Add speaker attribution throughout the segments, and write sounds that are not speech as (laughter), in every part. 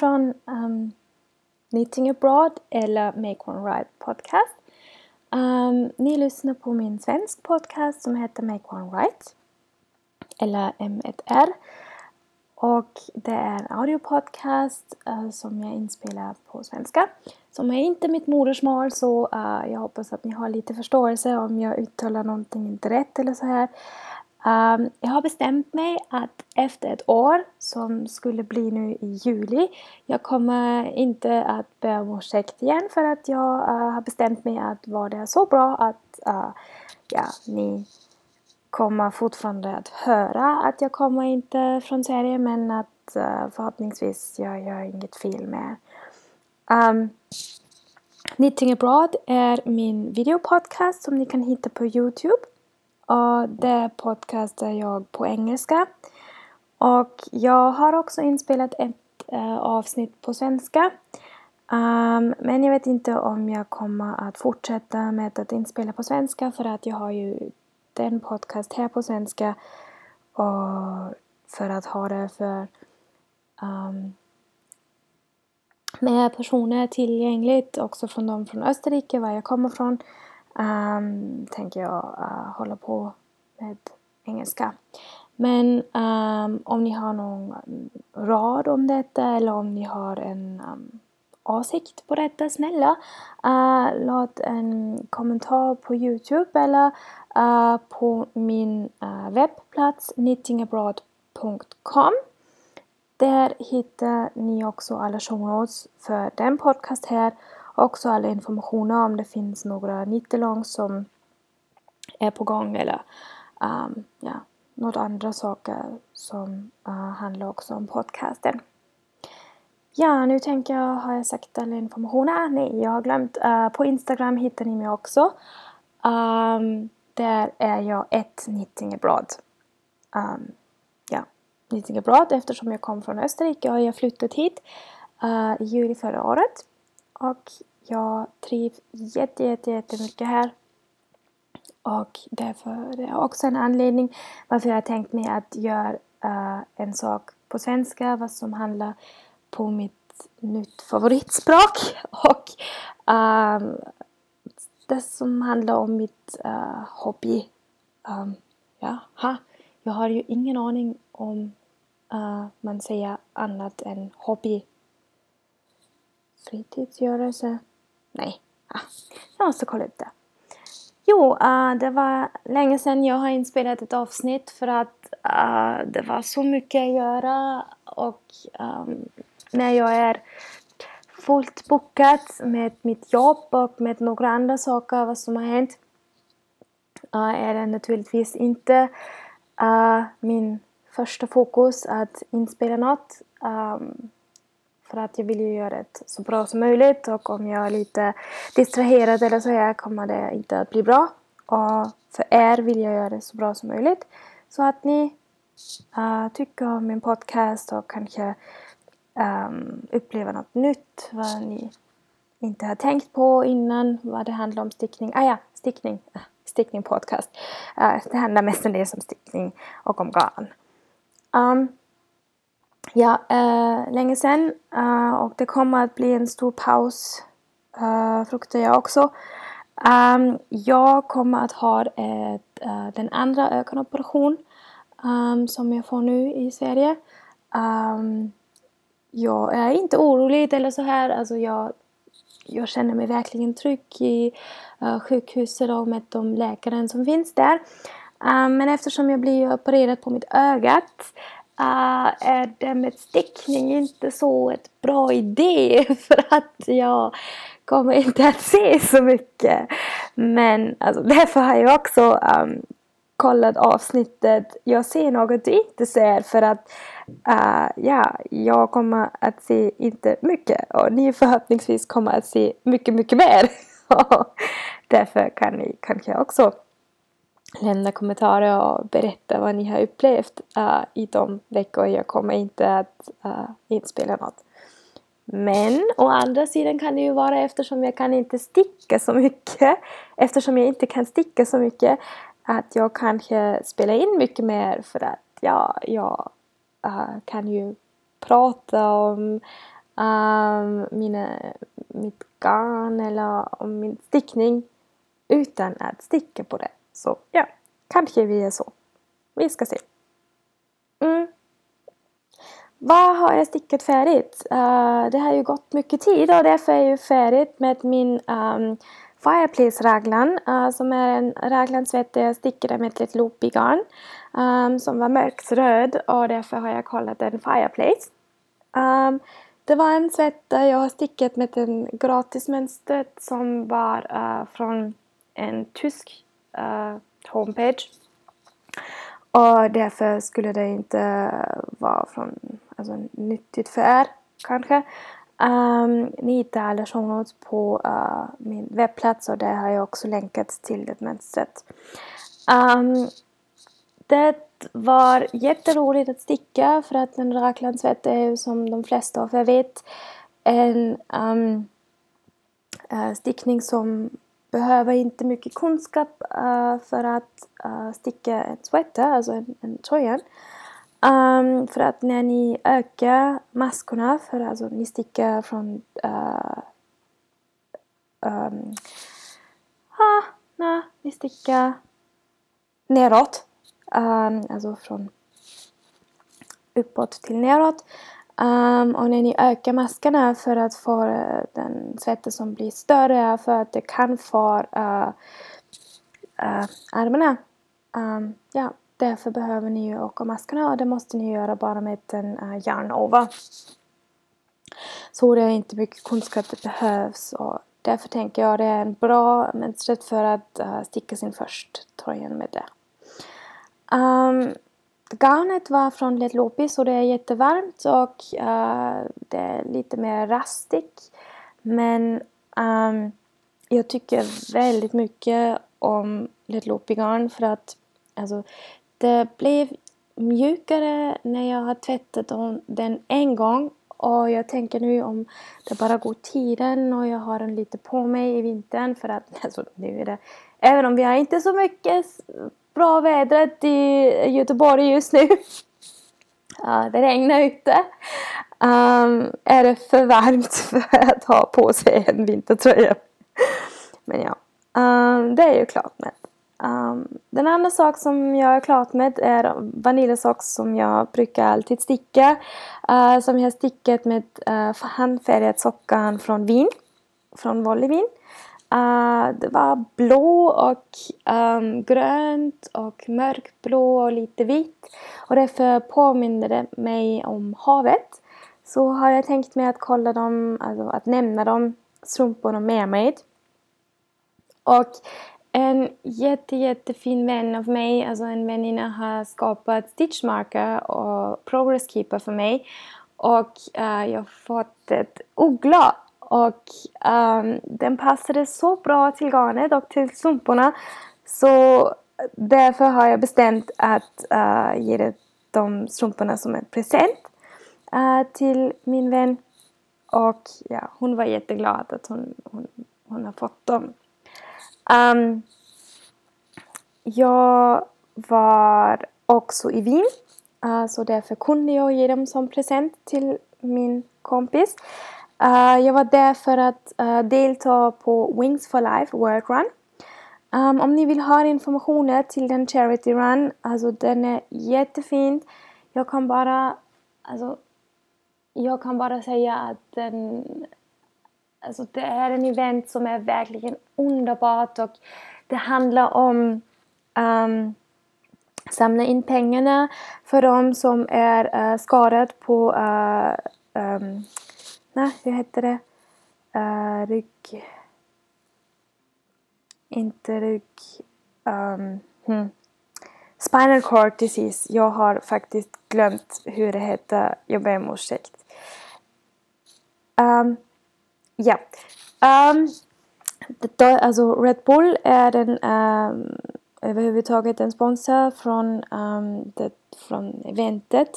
Speaker 1: från um, Knitting Abroad eller Make One Right Podcast. Um, ni lyssnar på min svensk podcast som heter Make One Right eller M1R. Och det är en audiopodcast uh, som jag inspelar på svenska. Som är inte mitt modersmål så uh, jag hoppas att ni har lite förståelse om jag uttalar någonting inte rätt eller så här. Um, jag har bestämt mig att efter ett år som skulle bli nu i juli. Jag kommer inte att be om ursäkt igen för att jag uh, har bestämt mig att vara det så bra att uh, ja, ni kommer fortfarande att höra att jag kommer inte från Sverige men att uh, förhoppningsvis jag gör inget fel mer. Ehm, um, Knitting Abroad är min videopodcast som ni kan hitta på Youtube. Och det podcastar jag på engelska. Och jag har också inspelat ett äh, avsnitt på svenska. Um, men jag vet inte om jag kommer att fortsätta med att inspela på svenska för att jag har ju den podcast här på svenska. Och för att ha det för ehm, um, mer personer tillgängligt också från de från Österrike, var jag kommer från um, tänker jag uh, hålla på med engelska. Men um, om ni har någon rad om detta eller om ni har en um, åsikt på detta, snälla uh, låt en kommentar på Youtube eller uh, på min uh, webbplats knittingabroad.com. Där hittar ni också alla show notes för den podcast här också alla informationer om det finns några nittelång som är på gång eller um, ja, några andra saker som uh, handlar också om podcasten. Ja, nu tänker jag, har jag sagt alla informationer? Ah, nej, jag har glömt. Uh, på Instagram hittar ni mig också. Um, där är jag ett knitting. Um, ja, knitting eftersom jag kom från Österrike och jag flyttat hit uh, i juli förra året. Och jag trivs jätte, jätte, jättemycket här. Och därför det är också en anledning varför jag har tänkt mig att göra uh, en sak på svenska vad som handlar på mitt nytt favoritspråk (laughs) och uh, det som handlar om mitt uh, hobby. Um, ja, ha. Jag har ju ingen aning om uh, man säger annat än hobby. Fritidsgörelse. Nej, ah, jag måste kolla upp det. Jo, uh, det var länge sedan jag har inspelat ett avsnitt för att uh, det var så mycket att göra och um, när jag är fullt bokat med mitt jobb och med några andra saker vad som har hänt uh, är det naturligtvis inte min första fokus att inspela något. Um, för att jag vill ju göra det så bra som möjligt och om jag är lite distraherad eller så här kommer det inte att bli bra. Och för er vill jag göra det så bra som möjligt. Så att ni uh, tycker om min podcast och kanske um, upplever något nytt. Vad ni inte har tänkt på innan. Vad det handlar om stickning. Ah ja, stickning. Eh, stickning podcast. Uh, det handlar mest om det som stickning och om garn. Um, ja, äh, länge sedan äh, och det kommer att bli en stor paus äh, fruktar jag också. Ähm, jag kommer att ha ett, äh, den andra ögonoperation um, som jag får nu i Sverige. Um, ehm, jag är inte orolig eller så här. Alltså jag, jag känner mig verkligen trygg i äh, sjukhuset och med de läkare som finns där. Ehm, men eftersom jag blir opererad på mitt öga uh, är det med stickning inte så ett bra idé (laughs) för att jag kommer inte att se så mycket. Men alltså, (laughs) därför har jag också um, kollat avsnittet Jag ser något du inte ser för att uh, ja, jag kommer att se inte mycket och ni förhoppningsvis kommer att se mycket, mycket mer. (laughs) därför kan ni kanske också lämna kommentarer och berätta vad ni har upplevt uh, i de veckor jag kommer inte att eh, uh, inspela något. Men å andra sidan kan det ju vara eftersom jag kan inte sticka så mycket, eftersom jag inte kan sticka så mycket, att jag kanske spelar in mycket mer för att ja, jag uh, kan ju prata om um, mina, mitt garn eller om min stickning utan att sticka på det. Så ja, kanske vi är så. Vi ska se. Mm. Vad har jag stickat färdigt? Uh, det har ju gått mycket tid och därför är jag färdigt med min um, Fireplace-raglan uh, som är en raglansvett där jag stickade med ett litet loopy garn um, som var mörkt röd och därför har jag kollat den Fireplace. Um, det var en svett där jag har stickat med en gratismönstret som var uh, från en tysk Eh, homepage. Och därför skulle det inte vara från, alltså, nyttigt för er kanske. Um, ni hittar alla show notes på uh, min webbplats och där har jag också länkat till det mönstret. Um, det var jätteroligt att sticka för att en raglansvett är ju som de flesta av er vet en um, uh, stickning som behöver inte mycket kunskap uh, för att uh, sticka en sweater, eh, alltså en, en tröja. Um, för att när ni ökar maskorna, för alltså ni stickar från uh, um, ah, na, ni stickar neråt. Um, alltså från uppåt till neråt. Um, och när ni ökar maskarna för att få uh, den svetten som blir större för att det kan få uh, uh, armarna. Um, ja, därför behöver ni ju öka maskarna och det måste ni göra bara med en uh, järnova. Så det är inte mycket kunskap det behövs och därför tänker jag det är en bra mönstret för att uh, sticka sin först tröjan med det. Um, Garnet var från Let Lopis och det är jättevarmt och uh, det är lite mer rastigt. Men um, jag tycker väldigt mycket om Let Lopi garn för att alltså, det blev mjukare när jag har tvättat den en gång och jag tänker nu om det bara går tiden och jag har den lite på mig i vintern för att (laughs) alltså, nu är det även om vi har inte så mycket bra vädret i Göteborg just nu. (laughs) Uh, det regnar ute. Um, är det för varmt (laughs) för att ha på sig en vintertröja. Men ja, um, det är ju klart med. Um, den andra sak som jag är klart med är vaniljsocks som jag brukar alltid sticka. Uh, som jag har stickat med uh, handfärgat sockan från Wien. Från Volley Uh, det var blå och um, grönt och mörkblå och lite vitt. Och därför påminner det mig om havet. Så har jag tänkt mig att kolla dem, alltså att nämna dem, strumporna med mig. Och en jätte, jättefin vän av mig, alltså en väninna har skapat stitchmarker och progress keeper för mig. Och uh, jag har fått ett uggla och um, den passade så bra till garnet och till strumporna. Så därför har jag bestämt att uh, ge det de strumporna som en present uh, till min vän. Och ja, hon var jätteglad att hon, hon, hon har fått dem. Um, jag var också i Wien. Uh, så därför kunde jag ge dem som present till min kompis. Uh, jag var där för att uh, delta på Wings for Life World Run. Um, om ni vill ha informationer till den Charity Run, alltså den är jättefin. Jag kan bara, alltså, jag kan bara säga att den, alltså det är en event som är verkligen underbart och det handlar om um, samla in pengarna för de som är uh, skadade på uh, um, nej, hur heter det? Uh, rygg... Inte rygg... Um, hmm. Spinal cord disease. Jag har faktiskt glömt hur det heter. Jag ber om ursäkt. Um, ja. Um, alltså Red Bull är den um, överhuvudtaget en sponsor från, um, det, från eventet.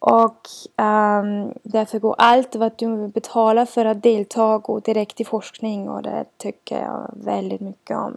Speaker 1: Och um, därför går allt vad du betalar för att delta går direkt till forskning och det tycker jag väldigt mycket om.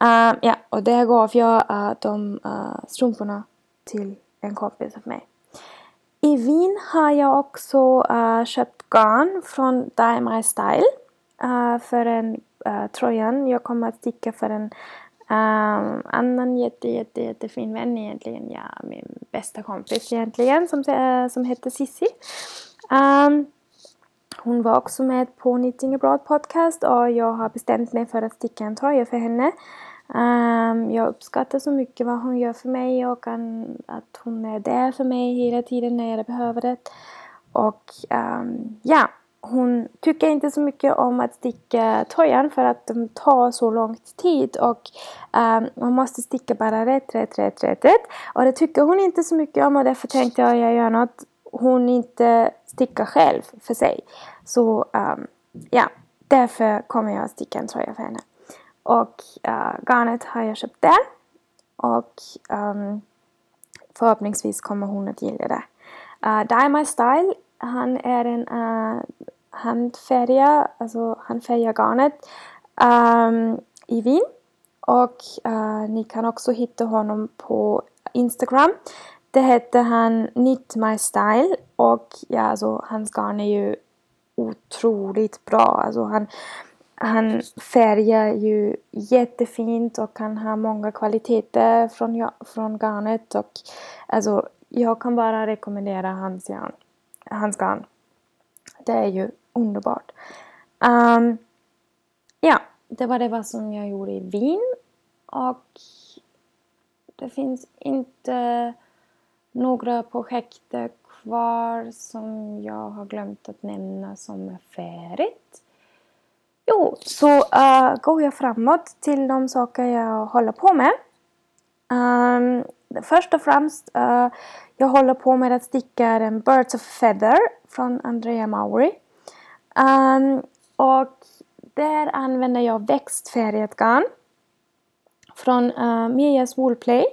Speaker 1: Um, ja, och där gav jag uh, de uh, strumporna till en kompis av mig. I Wien har jag också uh, köpt garn från Dye My Style uh, för en uh, tröjan. Jag kommer att sticka för en um, annan jätte, jätte, jättefin vän egentligen. Ja, min bästa kompis egentligen som, som heter Sissi. Um, hon var också med på Knitting Abroad podcast och jag har bestämt mig för att sticka en tröja för henne. Um, jag uppskattar så mycket vad hon gör för mig och att hon är där för mig hela tiden när jag behöver det. Och um, ja, hon tycker inte så mycket om att sticka tröjan för att de tar så lång tid och um, man måste sticka bara rätt, rätt, rätt, rätt, rätt. Och det tycker hon inte så mycket om och därför tänkte jag att jag gör något hon inte stickar själv för sig. Så um, ja, därför kommer jag att sticka en tröja för henne. Och uh, garnet har jag köpt där. Och um, förhoppningsvis kommer hon att gilla det. Uh, Dye My Style, han är en uh, handfärga, alltså han färgar garnet um, i Wien. Och uh, ni kan också hitta honom på Instagram. Det heter han Knit My Style och ja, alltså hans garn är ju otroligt bra. Alltså han, han färgar ju jättefint och han har många kvaliteter från, från garnet och alltså jag kan bara rekommendera hans garn. Hans garn. Det är ju underbart. Um, ja, det var det som jag gjorde i Wien och det finns inte några projekt kvar som jag har glömt att nämna som är färdigt. Jo, så uh, går jag framåt till de saker jag håller på med. Um, först och främst, uh, jag håller på med att sticka en Birds of Feather från Andrea Mauri. Um, och där använder jag växtfärgat garn från eh, uh, Mias Woolplay.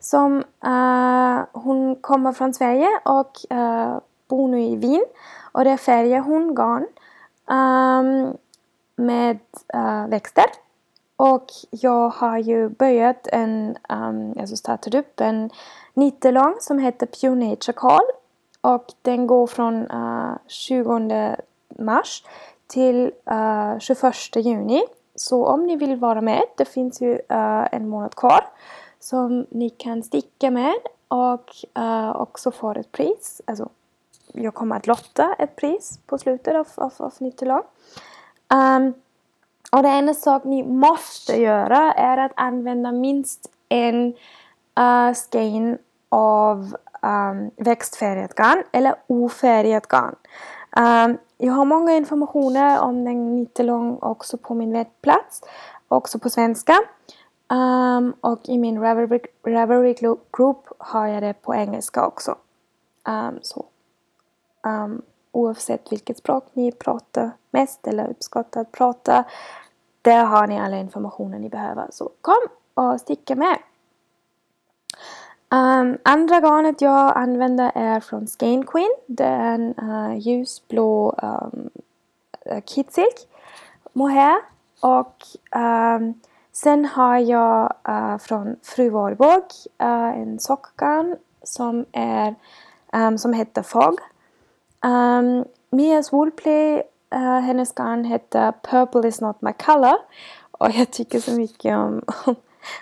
Speaker 1: Som, uh, hon kommer från Sverige och uh, bor nu i Wien. Och där färgar hon garn um, med uh, växter. Och jag har ju börjat en, ehm, um, alltså startat upp en nittelång som heter Pure Nature Call. Och den går från uh, 20 mars till eh, uh, 21 juni. Så om ni vill vara med, det finns ju uh, en månad kvar som ni kan sticka med och uh, också få ett pris. Alltså, jag kommer att lotta ett pris på slutet av, av, av nyttelag. Um, ehm, och det enda sak ni måste göra är att använda minst en uh, skein av um, växtfärgat garn eller ofärgat garn. Ehm, jag har många informationer om den nyttelång också på min webbplats, också på svenska. Um, och i min Ravelry, Ravelry Group har jag det på engelska också. Um, så. Um, oavsett vilket språk ni pratar mest eller uppskattar att prata. Där har ni alla informationer ni behöver. Så kom och sticka med! Um, andra garnet jag använder är från Skein Queen. Det är en uh, ljusblå ehm, eh, um, kitsilk mohair. Och um, Sen har jag uh, från Fru Valborg uh, en sockgarn som, är, um, som heter Fog. Um, Mias Woolplay, uh, hennes garn heter Purple is not my color. Och jag tycker så mycket om,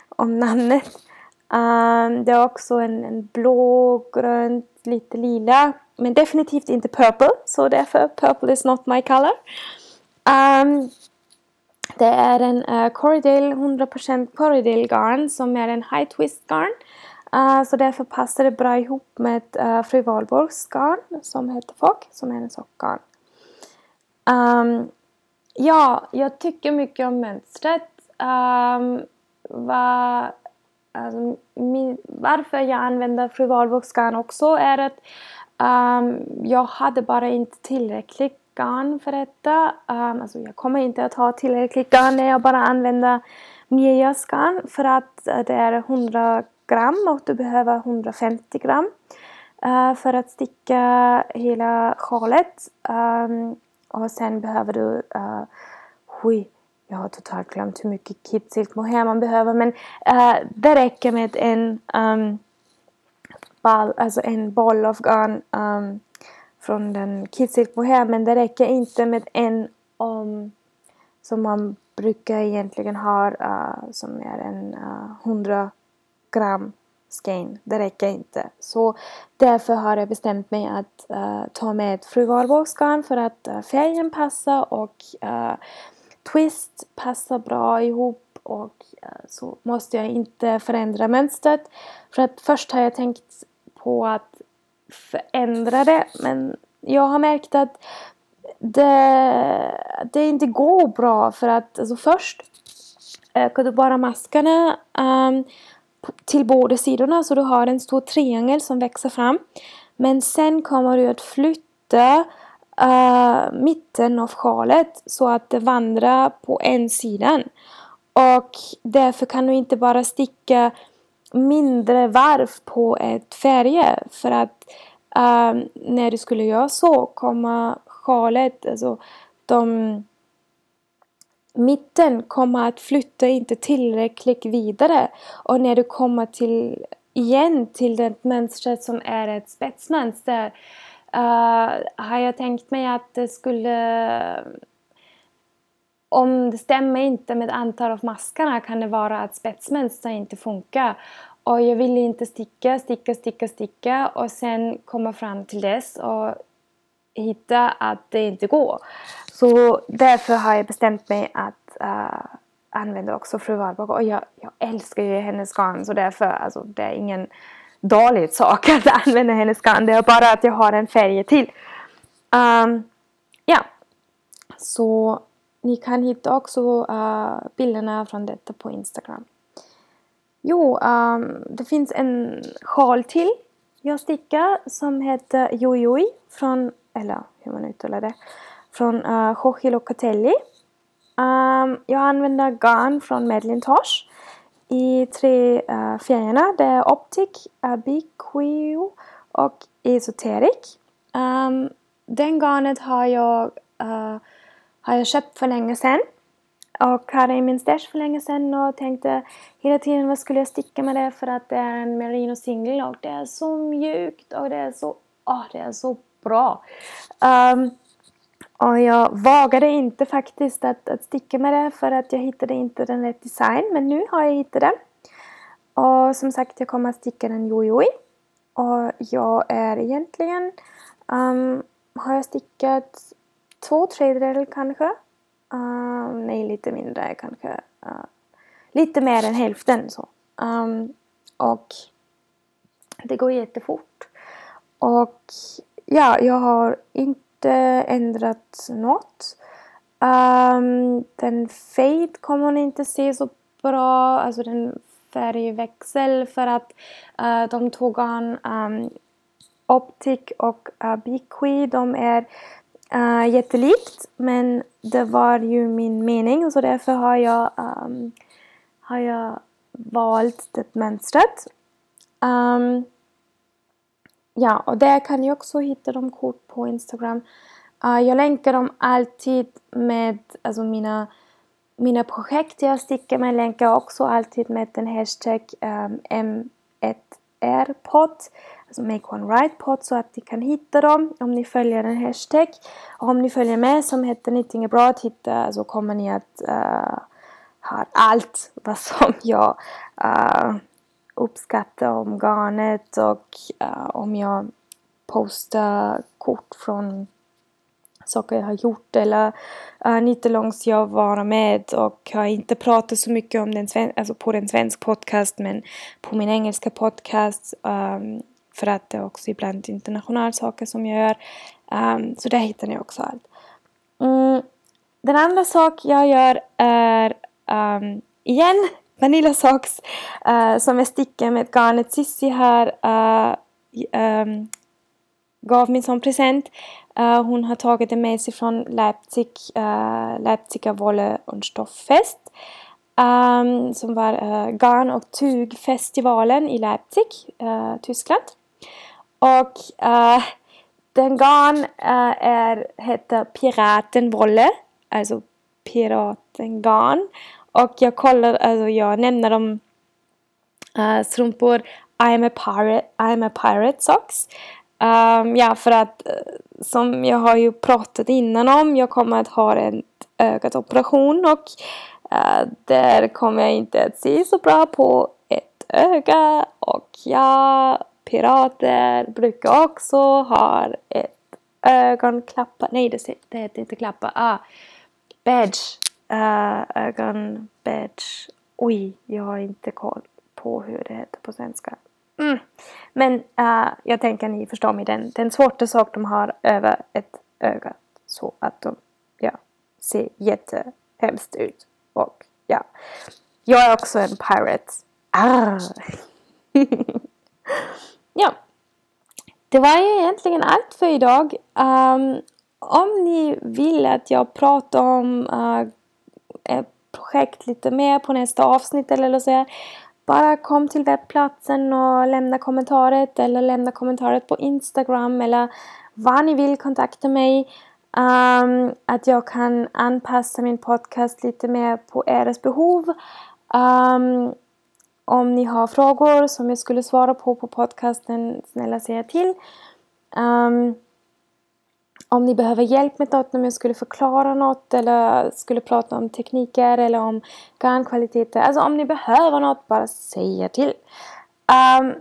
Speaker 1: om namnet. Um, det är också en, en blå, grönt, lite lila. Men definitivt inte purple. Så därför Purple is not my color. Um, det är en eh, uh, Corridale, 100% Corridale garn som är en high twist garn. Uh, så därför passar det bra ihop med uh, Fru Valborgs garn som heter Fock, som är en sockgarn. Um, ja, jag tycker mycket om mönstret. Um, va, alltså, min, varför jag använder Fru Valborgs garn också är att um, jag hade bara inte tillräckligt garn för detta. Um, alltså jag kommer inte att ha tillräckligt garn när jag bara använder Mias garn för att eh, det är 100 gram och du behöver 150 gram uh, för att sticka hela sjalet. Um, och sen behöver du, uh, jag har totalt glömt hur mycket kitsilk mohair man behöver men uh, det räcker med en um, ball, alltså en boll av garn um, från den Kidsilk Mohair men det räcker inte med en um, som man brukar egentligen ha uh, som är en eh, uh, 100 gram skein. Det räcker inte. Så därför har jag bestämt mig att uh, ta med fru Warburgsgarn för att uh, färgen passar och uh, twist passar bra ihop och eh, så måste jag inte förändra mönstret. För att först har jag tänkt på att förändra det men jag har märkt att det, det inte går bra för att alltså först eh, ökar du bara maskarna um, till båda sidorna så du har en stor triangel som växer fram. Men sen kommer du att flytta uh, mitten av sjalet så att det vandrar på en sida. Och därför kan du inte bara sticka mindre varv på ett färge för att uh, när du skulle göra så kommer sjalet, alltså de mitten kommer att flytta inte tillräckligt vidare och när du kommer till igen till det mönstret som är ett spetsmönster uh, har jag tänkt mig att det skulle om det stämmer inte med antal av maskarna kan det vara att spetsmönstret inte funkar. Och jag vill inte sticka, sticka, sticka, sticka och sen komma fram till dess och hitta att det inte går. Så därför har jag bestämt mig att uh, använda också fru Wahlberg. och jag, jag älskar ju hennes garn så därför alltså, det är ingen dålig sak att (laughs) använda hennes garn. Det är bara att jag har en färg till. Um, ja, så ni kan hitta också uh, bilderna från detta på Instagram. Jo, um, det finns en sjal till jag stickar som heter Jojoj från, eller hur man uttalar det, från uh, Jorge Locatelli. Um, jag använder garn från Medlintosh i tre eh, uh, färgerna. Det är Optic, Abiquio eh, och Esoteric. Um, den garnet har jag, uh, eh, har jag köpt för länge sedan. Och hade i min stash för länge sedan och tänkte hela tiden vad skulle jag sticka med det för att det är en merino single och det är så mjukt och det är så, oh, det är så bra. Um, och jag vågade inte faktiskt att, att sticka med det för att jag hittade inte den rätt design. Men nu har jag hittat den. Och som sagt, jag kommer att sticka den jojoj. Och jag är egentligen... Um, har jag stickat två tredjedelar kanske. Um, nej, lite mindre kanske. Uh, lite mer än hälften så. Um, och det går jättefort. Och ja, jag har inte inte ändrat något. Um, den fade kommer man inte se så bra, alltså den färgväxel för att uh, de tog an um, ehm, Optic och eh, uh, Biqui, de är uh, jättelikt men det var ju min mening så därför har jag, um, har jag valt det mönstret. Um, Ja, och där kan ni också hitta de kort på Instagram. Uh, jag länkar dem alltid med alltså mina, mina projekt jag sticker med. länkar också alltid med en hashtag ehm, um, M1R-pod. Alltså Make One Right-pod så att ni kan hitta dem om ni följer en hashtag. Och om ni följer med som heter Knitting Abroad hitta, så kommer ni att uh, ha allt vad som jag uh, uppskatta om garnet och uh, om jag postar kort från saker jag har gjort eller eh, uh, Nittelångs jag var med och har inte pratat så mycket om den alltså på den svenska podcast men på min engelska podcast um, för att det är också ibland internationella saker som jag gör. Um, så där hittar ni också allt. Mm. Den andra sak jag gör är um, igen Vanilla Socks uh, som jag stickar med garnet Sissi här uh, um, gav mig som present. Uh, hon har tagit det med sig från Leipzig, uh, Leipziger Wolle und Stofffest. Um, ehm, som var uh, garn och tygfestivalen i Leipzig, uh, Tyskland. Och uh, den garn uh, är, heter Piratenwolle, alltså piratengarn. Och jag kollar, alltså jag nämner om uh, eh, strumpor. I'm a pirate, I'm a pirate socks. Um, ja, för att uh, som jag har ju pratat innan om, jag kommer att ha en ögatoperation och uh, där kommer jag inte att se så bra på ett öga. Och ja, pirater brukar också ha ett ögonklappar, nej det, det heter inte klappar, ah, badge, uh, ögon, badge, oj, jag har inte koll på hur det heter på svenska. Mm. Men uh, jag tänker ni förstår mig, den, den svarta sak de har över ett öga så att de ja, ser jättehemskt ut. Och ja, jag är också en pirate. (laughs) Ja, det var ju egentligen allt för idag. Um, om ni vill att jag pratar om uh, Eh, projekt lite mer på nästa avsnitt eller så bara kom till webbplatsen och lämna kommentarer eller lämna kommentarer på Instagram eller var ni vill kontakta mig. Um, att jag kan anpassa min podcast lite mer på eras behov. Um, om ni har frågor som jag skulle svara på på podcasten, snälla säga till. Um, om ni behöver hjälp med något, om jag skulle förklara något eller skulle prata om tekniker eller om garnkvaliteter. Alltså om ni behöver något, bara säg till. Um,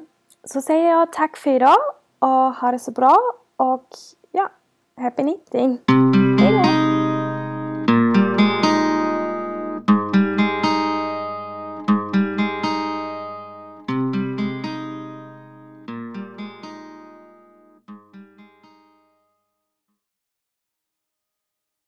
Speaker 1: så säger jag tack för idag och ha det så bra och ja, happy knitting!